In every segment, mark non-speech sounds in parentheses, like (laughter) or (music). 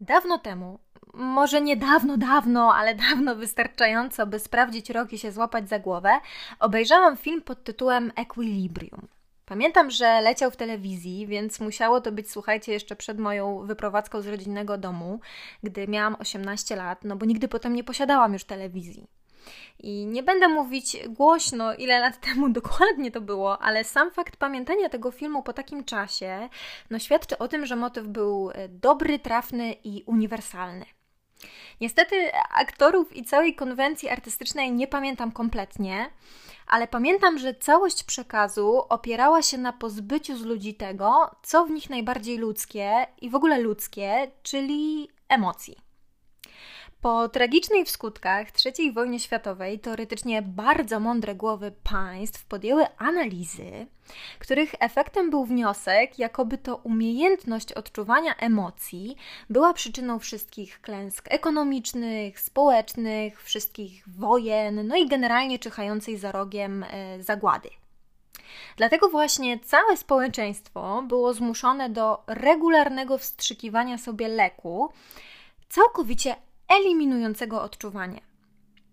Dawno temu, może nie dawno, dawno, ale dawno wystarczająco, by sprawdzić rok i się złapać za głowę, obejrzałam film pod tytułem Equilibrium. Pamiętam, że leciał w telewizji, więc musiało to być, słuchajcie, jeszcze przed moją wyprowadzką z rodzinnego domu, gdy miałam 18 lat, no bo nigdy potem nie posiadałam już telewizji. I nie będę mówić głośno, ile lat (laughs) temu dokładnie to było, ale sam fakt pamiętania tego filmu po takim czasie no, świadczy o tym, że motyw był e, dobry, trafny i uniwersalny. Niestety aktorów i całej konwencji artystycznej nie pamiętam kompletnie, ale pamiętam, że całość przekazu opierała się na pozbyciu z ludzi tego, co w nich najbardziej ludzkie i w ogóle ludzkie, czyli emocji. Po tragicznej w skutkach III wojnie światowej teoretycznie bardzo mądre głowy państw podjęły analizy, których efektem był wniosek, jakoby to umiejętność odczuwania emocji była przyczyną wszystkich klęsk ekonomicznych, społecznych, wszystkich wojen, no i generalnie czyhającej za rogiem e, zagłady. Dlatego właśnie całe społeczeństwo było zmuszone do regularnego wstrzykiwania sobie leku, całkowicie eliminującego odczuwanie.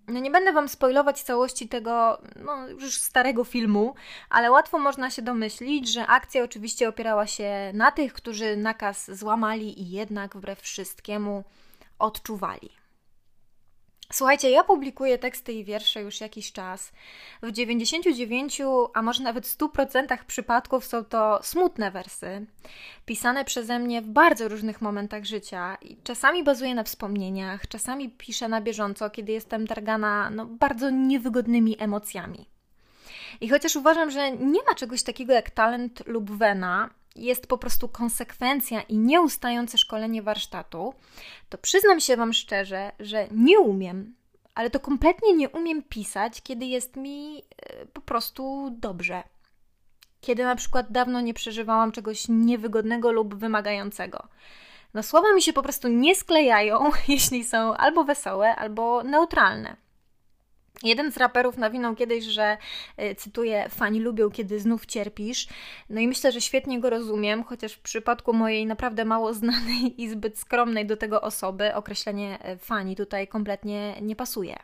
No nie będę Wam spoilować całości tego no, już starego filmu, ale łatwo można się domyślić, że akcja oczywiście opierała się na tych, którzy nakaz złamali i jednak wbrew wszystkiemu odczuwali. Słuchajcie, ja publikuję teksty i wiersze już jakiś czas. W 99, a może nawet 100% przypadków są to smutne wersy, pisane przeze mnie w bardzo różnych momentach życia i czasami bazuje na wspomnieniach, czasami piszę na bieżąco, kiedy jestem targana no, bardzo niewygodnymi emocjami. I chociaż uważam, że nie ma czegoś takiego jak talent lub wena, jest po prostu konsekwencja i nieustające szkolenie warsztatu, to przyznam się Wam szczerze, że nie umiem, ale to kompletnie nie umiem pisać, kiedy jest mi e, po prostu dobrze. Kiedy na przykład dawno nie przeżywałam czegoś niewygodnego lub wymagającego. No słowa mi się po prostu nie sklejają, (laughs) jeśli są albo wesołe, albo neutralne. Jeden z raperów nawinął kiedyś, że e, cytuję: Fani lubią, kiedy znów cierpisz. No i myślę, że świetnie go rozumiem, chociaż w przypadku mojej naprawdę mało znanej i zbyt skromnej do tego osoby określenie e, fani tutaj kompletnie nie pasuje.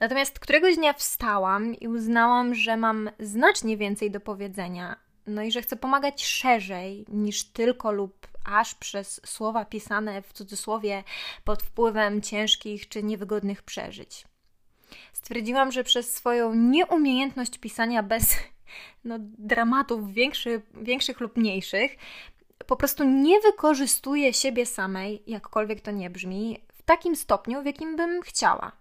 Natomiast któregoś dnia wstałam i uznałam, że mam znacznie więcej do powiedzenia, no i że chcę pomagać szerzej niż tylko lub aż przez słowa pisane w cudzysłowie pod wpływem ciężkich czy niewygodnych przeżyć. Stwierdziłam, że przez swoją nieumiejętność pisania bez (laughs) no, dramatów większy, większych lub mniejszych, po prostu nie wykorzystuję siebie samej, jakkolwiek to nie brzmi, w takim stopniu, w jakim bym chciała.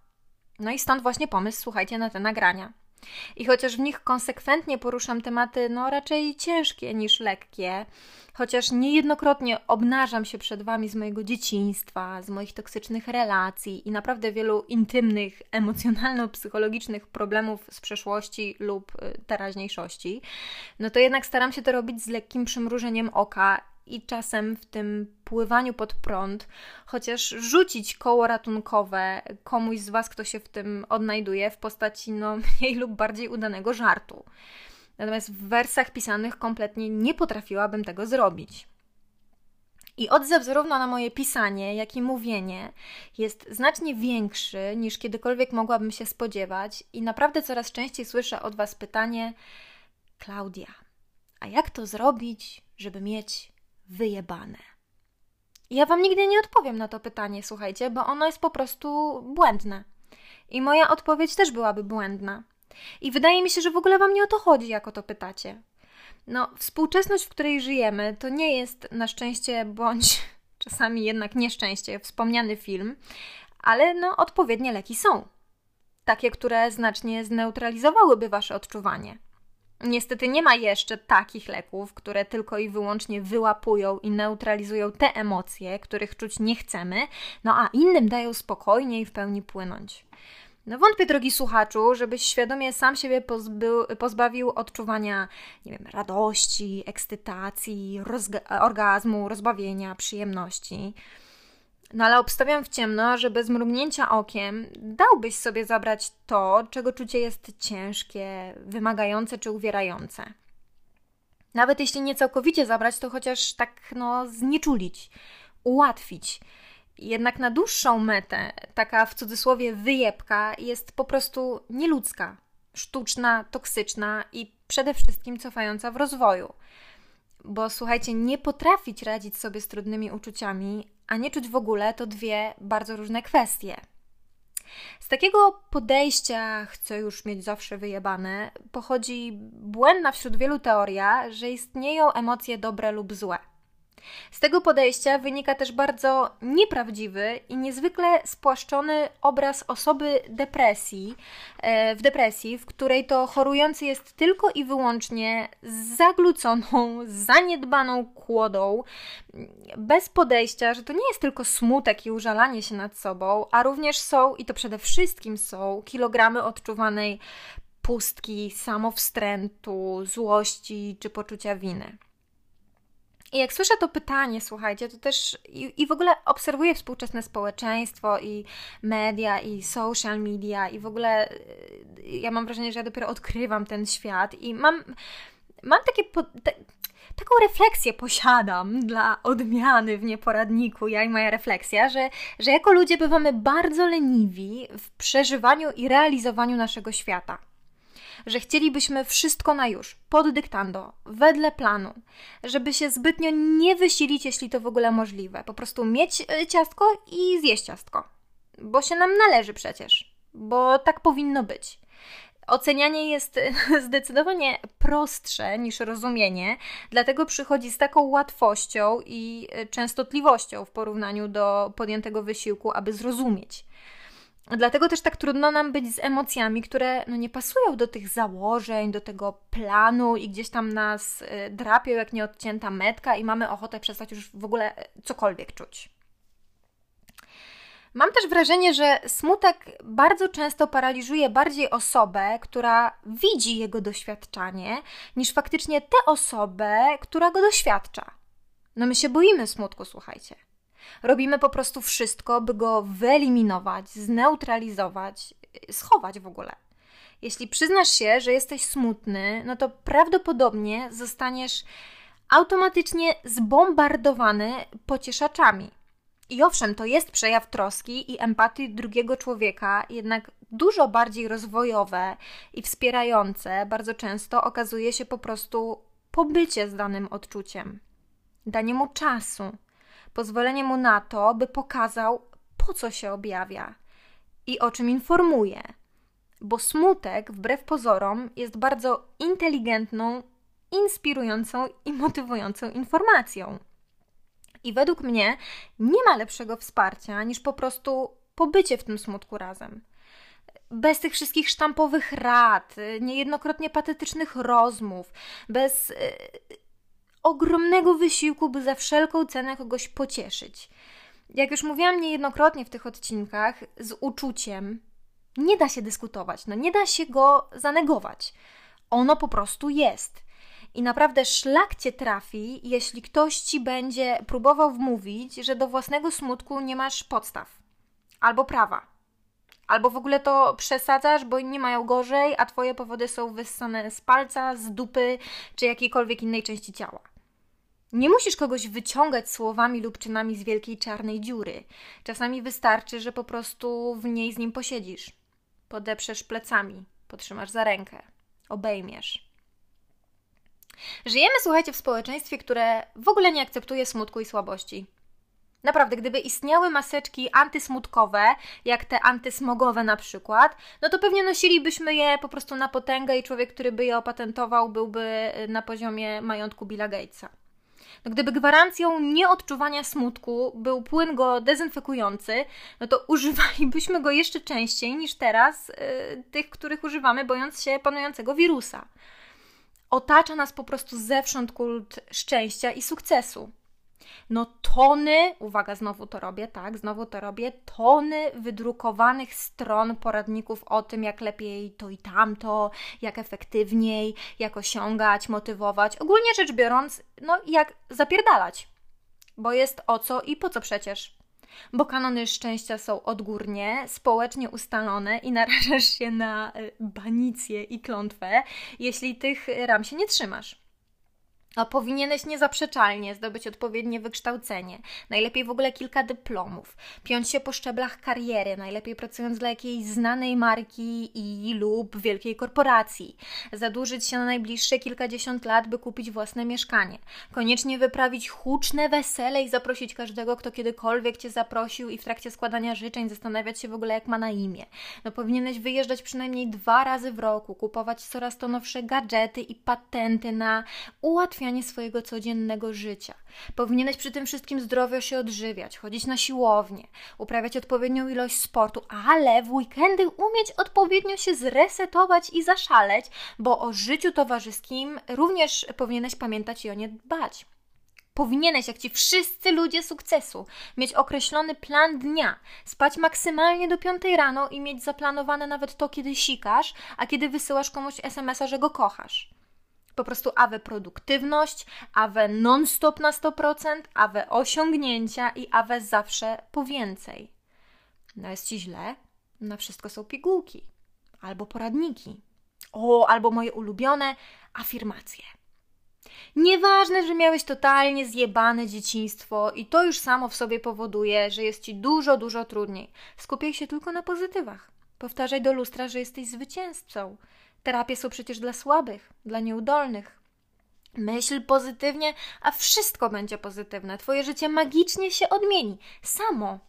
No i stąd właśnie pomysł, słuchajcie, na te nagrania. I chociaż w nich konsekwentnie poruszam tematy, no raczej ciężkie niż lekkie, chociaż niejednokrotnie obnażam się przed Wami z mojego dzieciństwa, z moich toksycznych relacji i naprawdę wielu intymnych, emocjonalno-psychologicznych problemów z przeszłości lub y, teraźniejszości, no to jednak staram się to robić z lekkim przymrużeniem oka i czasem w tym pływaniu pod prąd, chociaż rzucić koło ratunkowe komuś z Was, kto się w tym odnajduje, w postaci no, (laughs) mniej lub bardziej udanego żartu. Natomiast w wersach pisanych kompletnie nie potrafiłabym tego zrobić. I odzew zarówno na moje pisanie, jak i mówienie jest znacznie większy niż kiedykolwiek mogłabym się spodziewać, i naprawdę coraz częściej słyszę od Was pytanie: Klaudia, a jak to zrobić, żeby mieć wyjebane? Ja Wam nigdy nie odpowiem na to pytanie, słuchajcie, bo ono jest po prostu błędne. I moja odpowiedź też byłaby błędna. I wydaje mi się, że w ogóle Wam nie o to chodzi, jak o to pytacie. No, współczesność, w której żyjemy, to nie jest na szczęście bądź (laughs) czasami jednak nieszczęście wspomniany film, ale no, odpowiednie leki są. Takie, które znacznie zneutralizowałyby Wasze odczuwanie. Niestety nie ma jeszcze takich leków, które tylko i wyłącznie wyłapują i neutralizują te emocje, których czuć nie chcemy, no a innym dają spokojnie i w pełni płynąć. No wątpię, drogi słuchaczu, żebyś świadomie sam siebie pozbawił odczuwania, nie wiem, radości, ekscytacji, orgazmu, rozbawienia, przyjemności. No ale obstawiam w ciemno, że bez mrugnięcia okiem dałbyś sobie zabrać to, czego czucie jest ciężkie, wymagające czy uwierające. Nawet jeśli nie całkowicie zabrać, to chociaż tak no znieczulić, ułatwić. Jednak na dłuższą metę, taka w cudzysłowie wyjebka, jest po prostu nieludzka, sztuczna, toksyczna i przede wszystkim cofająca w rozwoju. Bo słuchajcie, nie potrafić radzić sobie z trudnymi uczuciami, a nie czuć w ogóle to dwie bardzo różne kwestie. Z takiego podejścia, chcę już mieć zawsze wyjebane, pochodzi błędna wśród wielu teoria, że istnieją emocje dobre lub złe. Z tego podejścia wynika też bardzo nieprawdziwy i niezwykle spłaszczony obraz osoby depresji, e, w depresji, w której to chorujący jest tylko i wyłącznie zagluconą, (laughs) zaniedbaną kłodą, bez podejścia, że to nie jest tylko smutek i użalanie się nad sobą, a również są, i to przede wszystkim są, kilogramy odczuwanej pustki, samowstrętu, złości czy poczucia winy. I jak słyszę to pytanie, słuchajcie, to też i, i w ogóle obserwuję współczesne społeczeństwo i media i social media i w ogóle y, ja mam wrażenie, że ja dopiero odkrywam ten świat i mam, mam takie po, te, taką refleksję posiadam dla odmiany w nieporadniku, ja i moja refleksja, że, że jako ludzie bywamy bardzo leniwi w przeżywaniu i realizowaniu naszego świata że chcielibyśmy wszystko na już, pod dyktando, wedle planu, żeby się zbytnio nie wysilić, jeśli to w ogóle możliwe. Po prostu mieć e, ciastko i zjeść ciastko. Bo się nam należy przecież, bo tak powinno być. Ocenianie jest (laughs) zdecydowanie prostsze niż rozumienie, dlatego przychodzi z taką łatwością i e, częstotliwością w porównaniu do podjętego wysiłku, aby zrozumieć. Dlatego też tak trudno nam być z emocjami, które no, nie pasują do tych założeń, do tego planu i gdzieś tam nas y, drapią jak nieodcięta metka i mamy ochotę przestać już w ogóle y, cokolwiek czuć. Mam też wrażenie, że smutek bardzo często paraliżuje bardziej osobę, która widzi jego doświadczanie, niż faktycznie tę osobę, która go doświadcza. No my się boimy smutku, słuchajcie. Robimy po prostu wszystko, by go wyeliminować, zneutralizować, schować w ogóle. Jeśli przyznasz się, że jesteś smutny, no to prawdopodobnie zostaniesz automatycznie zbombardowany pocieszaczami. I owszem, to jest przejaw troski i empatii drugiego człowieka, jednak dużo bardziej rozwojowe i wspierające bardzo często okazuje się po prostu pobycie z danym odczuciem, danie mu czasu, pozwolenie mu na to, by pokazał, po co się objawia i o czym informuje. Bo smutek, wbrew pozorom, jest bardzo inteligentną, inspirującą i motywującą informacją. I według mnie nie ma lepszego wsparcia niż po prostu pobycie w tym smutku razem. Bez tych wszystkich sztampowych rad, niejednokrotnie patetycznych rozmów, bez ogromnego wysiłku, by za wszelką cenę kogoś pocieszyć. Jak już mówiłam niejednokrotnie w tych odcinkach, z uczuciem nie da się dyskutować, no nie da się go zanegować. Ono po prostu jest. I naprawdę szlak cię trafi, jeśli ktoś ci będzie próbował wmówić, że do własnego smutku nie masz podstaw albo prawa. Albo w ogóle to przesadzasz, bo inni mają gorzej, a twoje powody są wyssane z palca, z dupy czy jakiejkolwiek innej części ciała. Nie musisz kogoś wyciągać słowami lub czynami z wielkiej czarnej dziury. Czasami wystarczy, że po prostu w niej z nim posiedzisz. Podeprzesz plecami, potrzymasz za rękę, obejmiesz. Żyjemy, słuchajcie, w społeczeństwie, które w ogóle nie akceptuje smutku i słabości. Naprawdę, gdyby istniały maseczki antysmutkowe, jak te antysmogowe na przykład, no to pewnie nosilibyśmy je po prostu na potęgę i człowiek, który by je opatentował, byłby na poziomie majątku Billa Gatesa. No gdyby gwarancją nieodczuwania smutku był płyn go dezynfekujący, no to używalibyśmy go jeszcze częściej niż teraz yy, tych, których używamy, bojąc się panującego wirusa. Otacza nas po prostu zewsząd kult szczęścia i sukcesu no tony, uwaga, znowu to robię, tak, znowu to robię, tony wydrukowanych stron poradników o tym, jak lepiej to i tamto, jak efektywniej, jak osiągać, motywować. Ogólnie rzecz biorąc, no jak zapierdalać. Bo jest o co i po co przecież. Bo kanony szczęścia są odgórnie, społecznie ustalone i narażasz się na y, banicję i klątwę, jeśli tych ram się nie trzymasz. A powinieneś niezaprzeczalnie zdobyć odpowiednie wykształcenie, najlepiej w ogóle kilka dyplomów, piąć się po szczeblach kariery, najlepiej pracując dla jakiejś znanej marki i lub wielkiej korporacji, zadłużyć się na najbliższe kilkadziesiąt lat, by kupić własne mieszkanie, koniecznie wyprawić huczne wesele i zaprosić każdego, kto kiedykolwiek Cię zaprosił i w trakcie składania życzeń zastanawiać się w ogóle, jak ma na imię. No powinieneś wyjeżdżać przynajmniej dwa razy w roku, kupować coraz to nowsze gadżety i patenty na ułatwianie ułatwianie swojego codziennego życia. Powinieneś przy tym wszystkim zdrowo się odżywiać, chodzić na siłownię, uprawiać odpowiednią ilość sportu, ale w weekendy umieć odpowiednio się zresetować i zaszaleć, bo o życiu towarzyskim również powinieneś pamiętać i o nie dbać. Powinieneś, jak ci wszyscy ludzie sukcesu, mieć określony plan dnia, spać maksymalnie do 5 rano i mieć zaplanowane nawet to, kiedy sikasz, a kiedy wysyłasz komuś SMS-a, że go kochasz po prostu awe produktywność, awe non-stop na 100%, awe osiągnięcia i awe zawsze po więcej. No jest Ci źle? Na wszystko są pigułki albo poradniki. O, albo moje ulubione afirmacje. Nieważne, że miałeś totalnie zjebane dzieciństwo i to już samo w sobie powoduje, że jest ci dużo, dużo trudniej. Skupiaj się tylko na pozytywach. Powtarzaj do lustra, że jesteś zwycięzcą, Terapie są przecież dla słabych, dla nieudolnych. Myśl pozytywnie, a wszystko będzie pozytywne. Twoje życie magicznie się odmieni. Samo.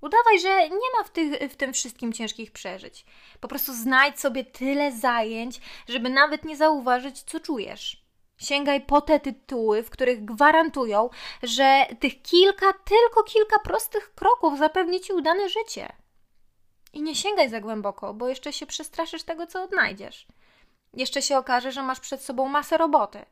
Udawaj, że nie ma w, tych, w tym wszystkim ciężkich przeżyć. Po prostu znajdź sobie tyle zajęć, żeby nawet nie zauważyć, co czujesz. Sięgaj po te tytuły, w których gwarantują, że tych kilka, tylko kilka prostych kroków zapewni ci udane życie. I nie sięgaj za głęboko, bo jeszcze się przestraszysz tego, co odnajdziesz. Jeszcze się okaże, że masz przed sobą masę roboty.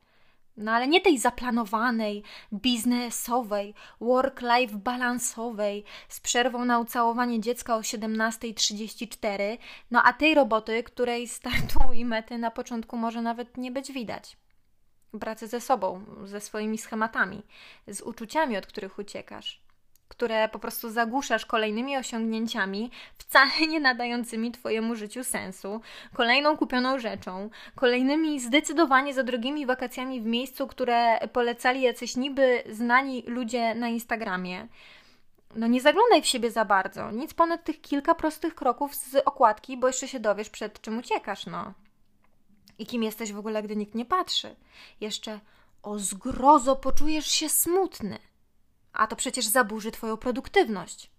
No ale nie tej zaplanowanej, biznesowej, work-life balansowej, z przerwą na ucałowanie dziecka o 17.34, no a tej roboty, której startu i mety na początku może nawet nie być widać. Pracy ze sobą, ze swoimi schematami, z uczuciami, od których uciekasz które po prostu zagłuszasz kolejnymi osiągnięciami, wcale nie nadającymi Twojemu życiu sensu, kolejną kupioną rzeczą, kolejnymi zdecydowanie za drogimi wakacjami w miejscu, które polecali jacyś niby znani ludzie na Instagramie. No nie zaglądaj w siebie za bardzo, nic ponad tych kilka prostych kroków z okładki, bo jeszcze się dowiesz, przed czym uciekasz, no. I kim jesteś w ogóle, gdy nikt nie patrzy. Jeszcze o zgrozo poczujesz się smutny a to przecież zaburzy Twoją produktywność.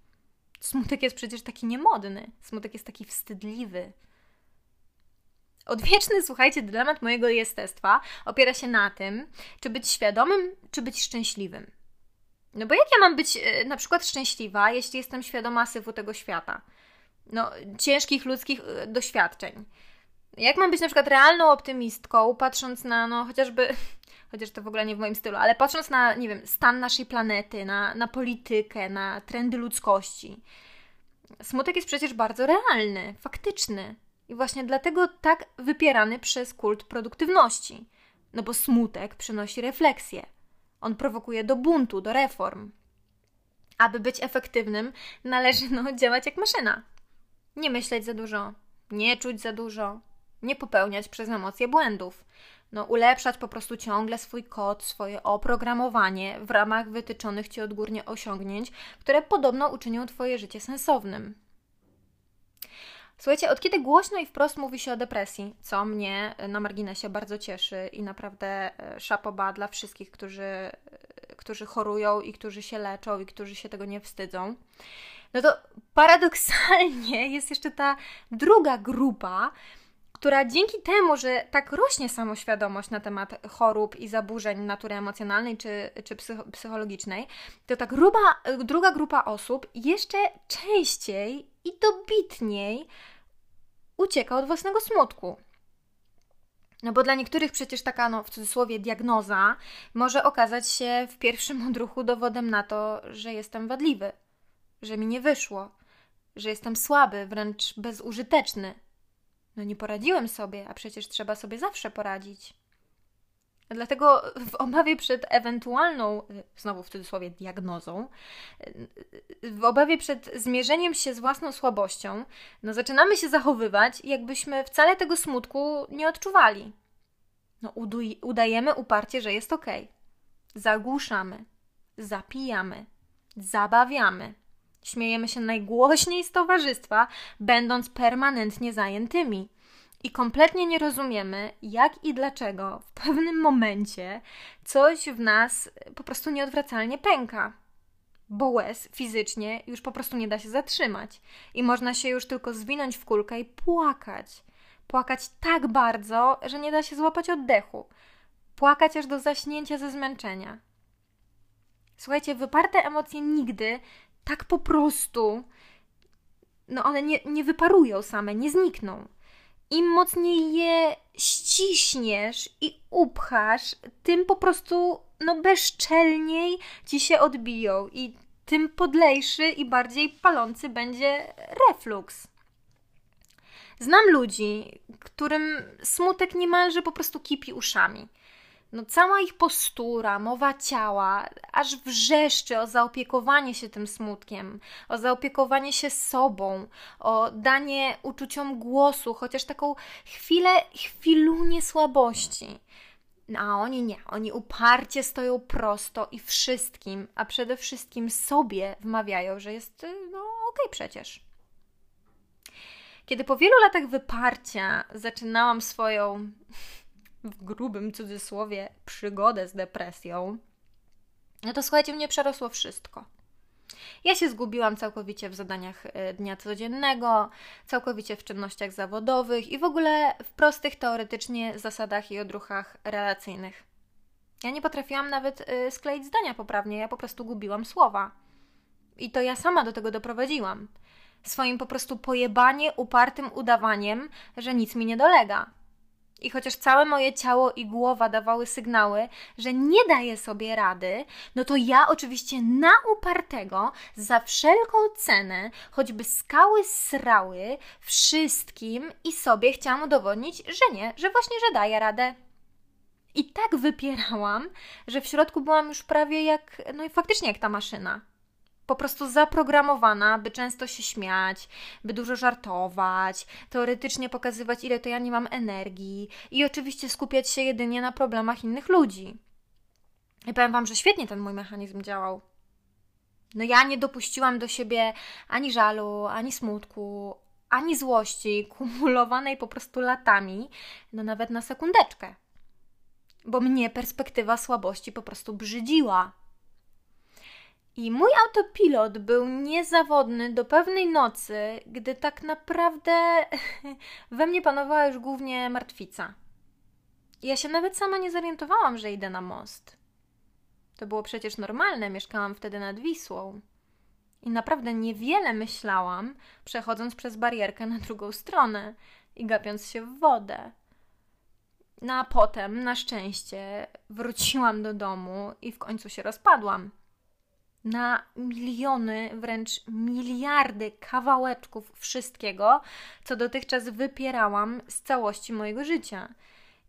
Smutek jest przecież taki niemodny, smutek jest taki wstydliwy. Odwieczny, słuchajcie, dylemat mojego jestestwa opiera się na tym, czy być świadomym, czy być szczęśliwym. No bo jak ja mam być e, na przykład szczęśliwa, jeśli jestem świadoma syfu tego świata? No, ciężkich ludzkich e, doświadczeń. Jak mam być na przykład realną optymistką, patrząc na, no, chociażby chociaż to w ogóle nie w moim stylu, ale patrząc na, nie wiem, stan naszej planety, na, na politykę, na trendy ludzkości, smutek jest przecież bardzo realny, faktyczny. I właśnie dlatego tak wypierany przez kult produktywności. No bo smutek przynosi refleksję. On prowokuje do buntu, do reform. Aby być efektywnym, należy no, (laughs) działać jak maszyna. Nie myśleć za dużo, nie czuć za dużo, nie popełniać przez emocje błędów no, ulepszać po prostu ciągle swój kod, swoje oprogramowanie w ramach wytyczonych Ci odgórnie osiągnięć, które podobno uczynią Twoje życie sensownym. Słuchajcie, od kiedy głośno i wprost mówi się o depresji, co mnie na marginesie bardzo cieszy i naprawdę e, szapoba dla wszystkich, którzy, e, którzy chorują i którzy się leczą i którzy się tego nie wstydzą, no to paradoksalnie (laughs) jest jeszcze ta druga grupa, która dzięki temu, że tak rośnie samoświadomość na temat chorób i zaburzeń natury emocjonalnej czy, czy psychologicznej, to ta gruba, druga grupa osób jeszcze częściej i dobitniej ucieka od własnego smutku. No bo dla niektórych przecież taka, no w cudzysłowie, diagnoza może okazać się w pierwszym (laughs) odruchu dowodem na to, że jestem wadliwy, że mi nie wyszło, że jestem słaby, wręcz bezużyteczny, no nie poradziłem sobie, a przecież trzeba sobie zawsze poradzić. Dlatego w obawie przed ewentualną, znowu w cudzysłowie, diagnozą, w obawie przed zmierzeniem się z własną słabością, no zaczynamy się zachowywać, jakbyśmy wcale tego smutku nie odczuwali. No, udajemy uparcie, że jest ok. Zagłuszamy, zapijamy, zabawiamy. Śmiejemy się najgłośniej z towarzystwa, będąc permanentnie zajętymi. I kompletnie nie rozumiemy, jak i dlaczego w pewnym momencie coś w nas po prostu nieodwracalnie pęka. Bo łez fizycznie już po prostu nie da się zatrzymać i można się już tylko zwinąć w kulkę i płakać. Płakać tak bardzo, że nie da się złapać oddechu. Płakać aż do zaśnięcia ze zmęczenia. Słuchajcie, wyparte emocje nigdy tak po prostu, no one nie, nie wyparują same, nie znikną. Im mocniej je ściśniesz i upchasz, tym po prostu no bezczelniej ci się odbiją i tym podlejszy i bardziej palący będzie refluks. Znam ludzi, którym smutek niemalże po prostu kipi uszami. No, cała ich postura, mowa ciała, aż wrzeszczy o zaopiekowanie się tym smutkiem, o zaopiekowanie się sobą, o danie uczuciom głosu, chociaż taką chwilę, chwilunię słabości. No, a oni nie, oni uparcie stoją prosto i wszystkim, a przede wszystkim sobie wmawiają, że jest, no okej okay przecież. Kiedy po wielu latach wyparcia zaczynałam swoją w grubym cudzysłowie przygodę z depresją, no to słuchajcie, mnie przerosło wszystko. Ja się zgubiłam całkowicie w zadaniach e, dnia codziennego, całkowicie w czynnościach zawodowych i w ogóle w prostych teoretycznie zasadach i odruchach relacyjnych. Ja nie potrafiłam nawet e, skleić zdania poprawnie, ja po prostu gubiłam słowa. I to ja sama do tego doprowadziłam. Swoim po prostu pojebanie, upartym udawaniem, że nic mi nie dolega. I chociaż całe moje ciało i głowa dawały sygnały, że nie daje sobie rady, no to ja oczywiście na upartego, za wszelką cenę, choćby skały srały, wszystkim i sobie chciałam udowodnić, że nie, że właśnie, że daję radę. I tak wypierałam, że w środku byłam już prawie jak, no i faktycznie jak ta maszyna po prostu zaprogramowana, by często się śmiać, by dużo żartować, teoretycznie pokazywać, ile to ja nie mam energii i oczywiście skupiać się jedynie na problemach innych ludzi. I powiem Wam, że świetnie ten mój mechanizm działał. No ja nie dopuściłam do siebie ani żalu, ani smutku, ani złości, (laughs) kumulowanej po prostu latami, no nawet na sekundeczkę. Bo mnie perspektywa słabości po prostu brzydziła. I mój autopilot był niezawodny do pewnej nocy, gdy tak naprawdę (laughs) we mnie panowała już głównie martwica. Ja się nawet sama nie zorientowałam, że idę na most. To było przecież normalne, mieszkałam wtedy nad Wisłą. I naprawdę niewiele myślałam, przechodząc przez barierkę na drugą stronę i gapiąc się w wodę. No a potem, na szczęście, wróciłam do domu i w końcu się rozpadłam na miliony, wręcz miliardy kawałeczków wszystkiego, co dotychczas wypierałam z całości mojego życia.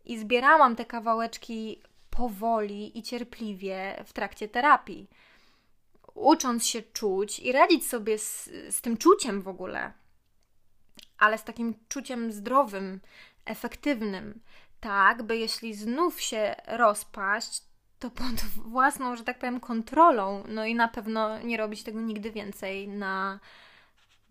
I zbierałam te kawałeczki powoli i cierpliwie w trakcie terapii, ucząc się czuć i radzić sobie z, z tym czuciem w ogóle, ale z takim czuciem zdrowym, efektywnym, tak, by jeśli znów się rozpaść, to pod własną, że tak powiem, kontrolą. No i na pewno nie robić tego nigdy więcej na,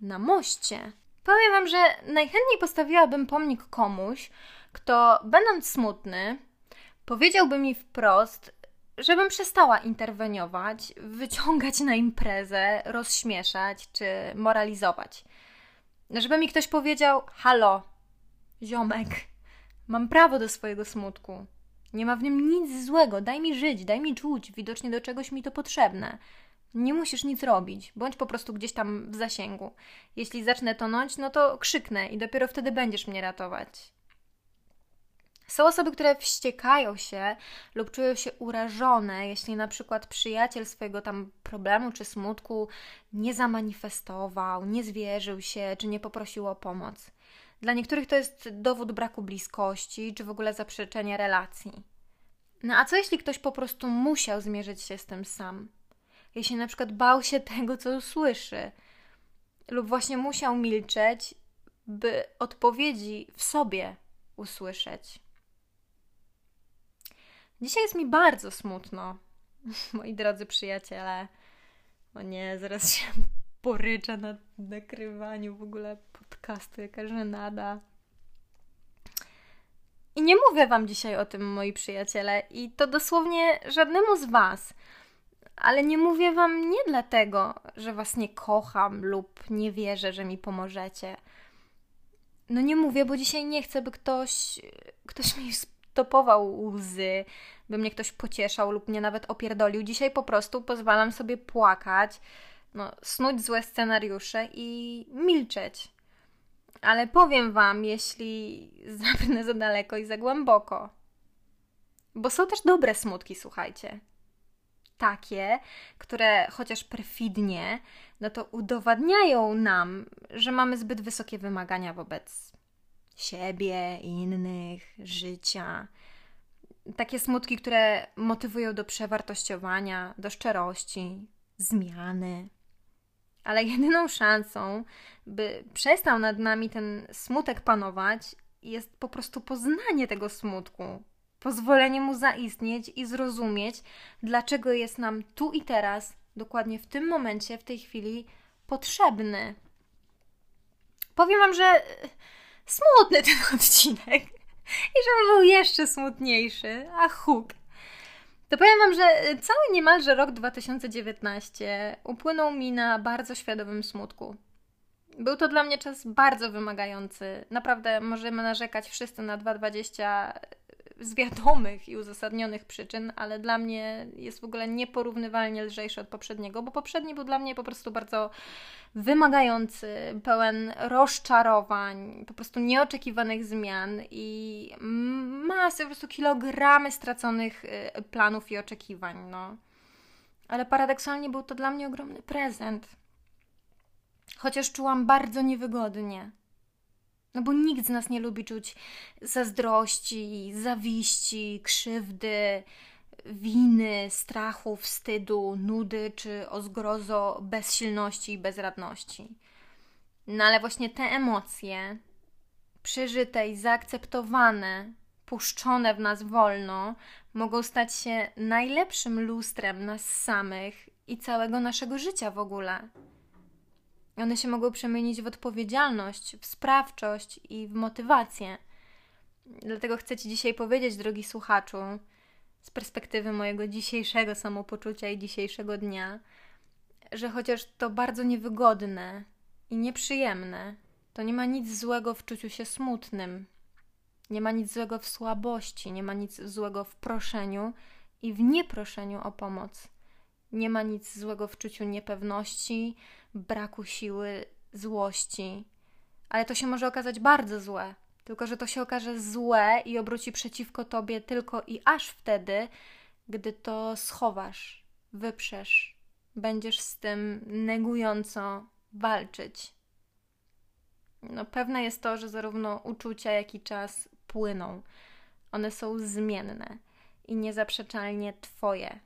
na moście. Powiem Wam, że najchętniej postawiłabym pomnik komuś, kto, będąc smutny, powiedziałby mi wprost, żebym przestała interweniować, wyciągać na imprezę, rozśmieszać czy moralizować. Żeby mi ktoś powiedział: Halo, ziomek, mam prawo do swojego smutku. Nie ma w nim nic złego. Daj mi żyć, daj mi czuć. Widocznie do czegoś mi to potrzebne. Nie musisz nic robić, bądź po prostu gdzieś tam w zasięgu. Jeśli zacznę tonąć, no to krzyknę i dopiero wtedy będziesz mnie ratować. Są osoby, które wściekają się lub czują się urażone, jeśli na przykład przyjaciel swojego tam problemu czy smutku nie zamanifestował, nie zwierzył się czy nie poprosił o pomoc. Dla niektórych to jest dowód braku bliskości, czy w ogóle zaprzeczenia relacji. No a co jeśli ktoś po prostu musiał zmierzyć się z tym sam? Jeśli na przykład bał się (laughs) tego, co usłyszy, lub właśnie musiał milczeć, by odpowiedzi w sobie usłyszeć. Dzisiaj jest mi bardzo smutno, (laughs) moi drodzy przyjaciele. O nie, zaraz się poryczę na nakrywaniu w ogóle podcastu, jaka żenada. I nie mówię Wam dzisiaj o tym, moi przyjaciele, i to dosłownie żadnemu z Was. Ale nie mówię Wam nie dlatego, że Was nie kocham lub nie wierzę, że mi pomożecie. No nie mówię, bo dzisiaj nie chcę, by ktoś, ktoś mi stopował łzy, by mnie ktoś pocieszał lub mnie nawet opierdolił. Dzisiaj po prostu pozwalam sobie płakać, no, snuć złe scenariusze i milczeć. Ale powiem Wam, jeśli (laughs) zabrnę za daleko i za głęboko. Bo są też dobre smutki, słuchajcie. Takie, które chociaż perfidnie, no to udowadniają nam, że mamy zbyt wysokie wymagania wobec siebie, innych, życia. Takie smutki, które motywują do przewartościowania, do szczerości, zmiany. Ale jedyną szansą, by przestał nad nami ten smutek panować, jest po prostu poznanie tego smutku, pozwolenie mu zaistnieć i zrozumieć, dlaczego jest nam tu i teraz, dokładnie w tym momencie, w tej chwili potrzebny. Powiem Wam, że smutny ten (laughs) odcinek i żeby był jeszcze smutniejszy, a huk. To powiem Wam, że cały niemalże rok 2019 upłynął mi na bardzo świadomym smutku. Był to dla mnie czas bardzo wymagający. Naprawdę możemy narzekać wszyscy na 220 z wiadomych i uzasadnionych przyczyn, ale dla mnie jest w ogóle nieporównywalnie lżejszy od poprzedniego, bo poprzedni był dla mnie po prostu bardzo wymagający, pełen rozczarowań, po prostu nieoczekiwanych zmian i masy, po prostu kilogramy straconych y, planów i oczekiwań, no. Ale paradoksalnie był to dla mnie ogromny prezent. Chociaż czułam bardzo niewygodnie. No bo nikt z nas nie lubi czuć zazdrości, zawiści, krzywdy, winy, strachu, wstydu, nudy czy o zgrozo bezsilności i bezradności. No ale właśnie te emocje, przeżyte i zaakceptowane, puszczone w nas wolno, mogą stać się najlepszym lustrem nas samych i całego naszego życia w ogóle. One się mogą przemienić w odpowiedzialność, w sprawczość i w motywację. Dlatego chcę Ci dzisiaj powiedzieć, drogi słuchaczu, z perspektywy mojego dzisiejszego samopoczucia i dzisiejszego dnia, że chociaż to bardzo niewygodne i nieprzyjemne, to nie ma nic złego w czuciu się smutnym. Nie ma nic złego w słabości, nie ma nic złego w proszeniu i w nieproszeniu o pomoc. Nie ma nic złego w czuciu niepewności, braku siły, złości. Ale to się może okazać bardzo złe. Tylko, że to się okaże złe i obróci przeciwko tobie tylko i aż wtedy, gdy to schowasz, wyprzesz, będziesz z tym negująco walczyć. No, pewne jest to, że zarówno uczucia, jak i czas płyną. One są zmienne i niezaprzeczalnie Twoje.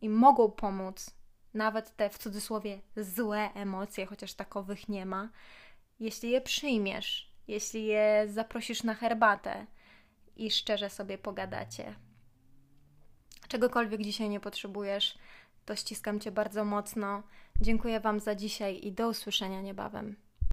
I mogą pomóc nawet te w cudzysłowie złe emocje, chociaż takowych nie ma, jeśli je przyjmiesz, jeśli je zaprosisz na herbatę i szczerze sobie pogadacie. Czegokolwiek dzisiaj nie potrzebujesz, to ściskam Cię bardzo mocno. Dziękuję Wam za dzisiaj i do usłyszenia niebawem.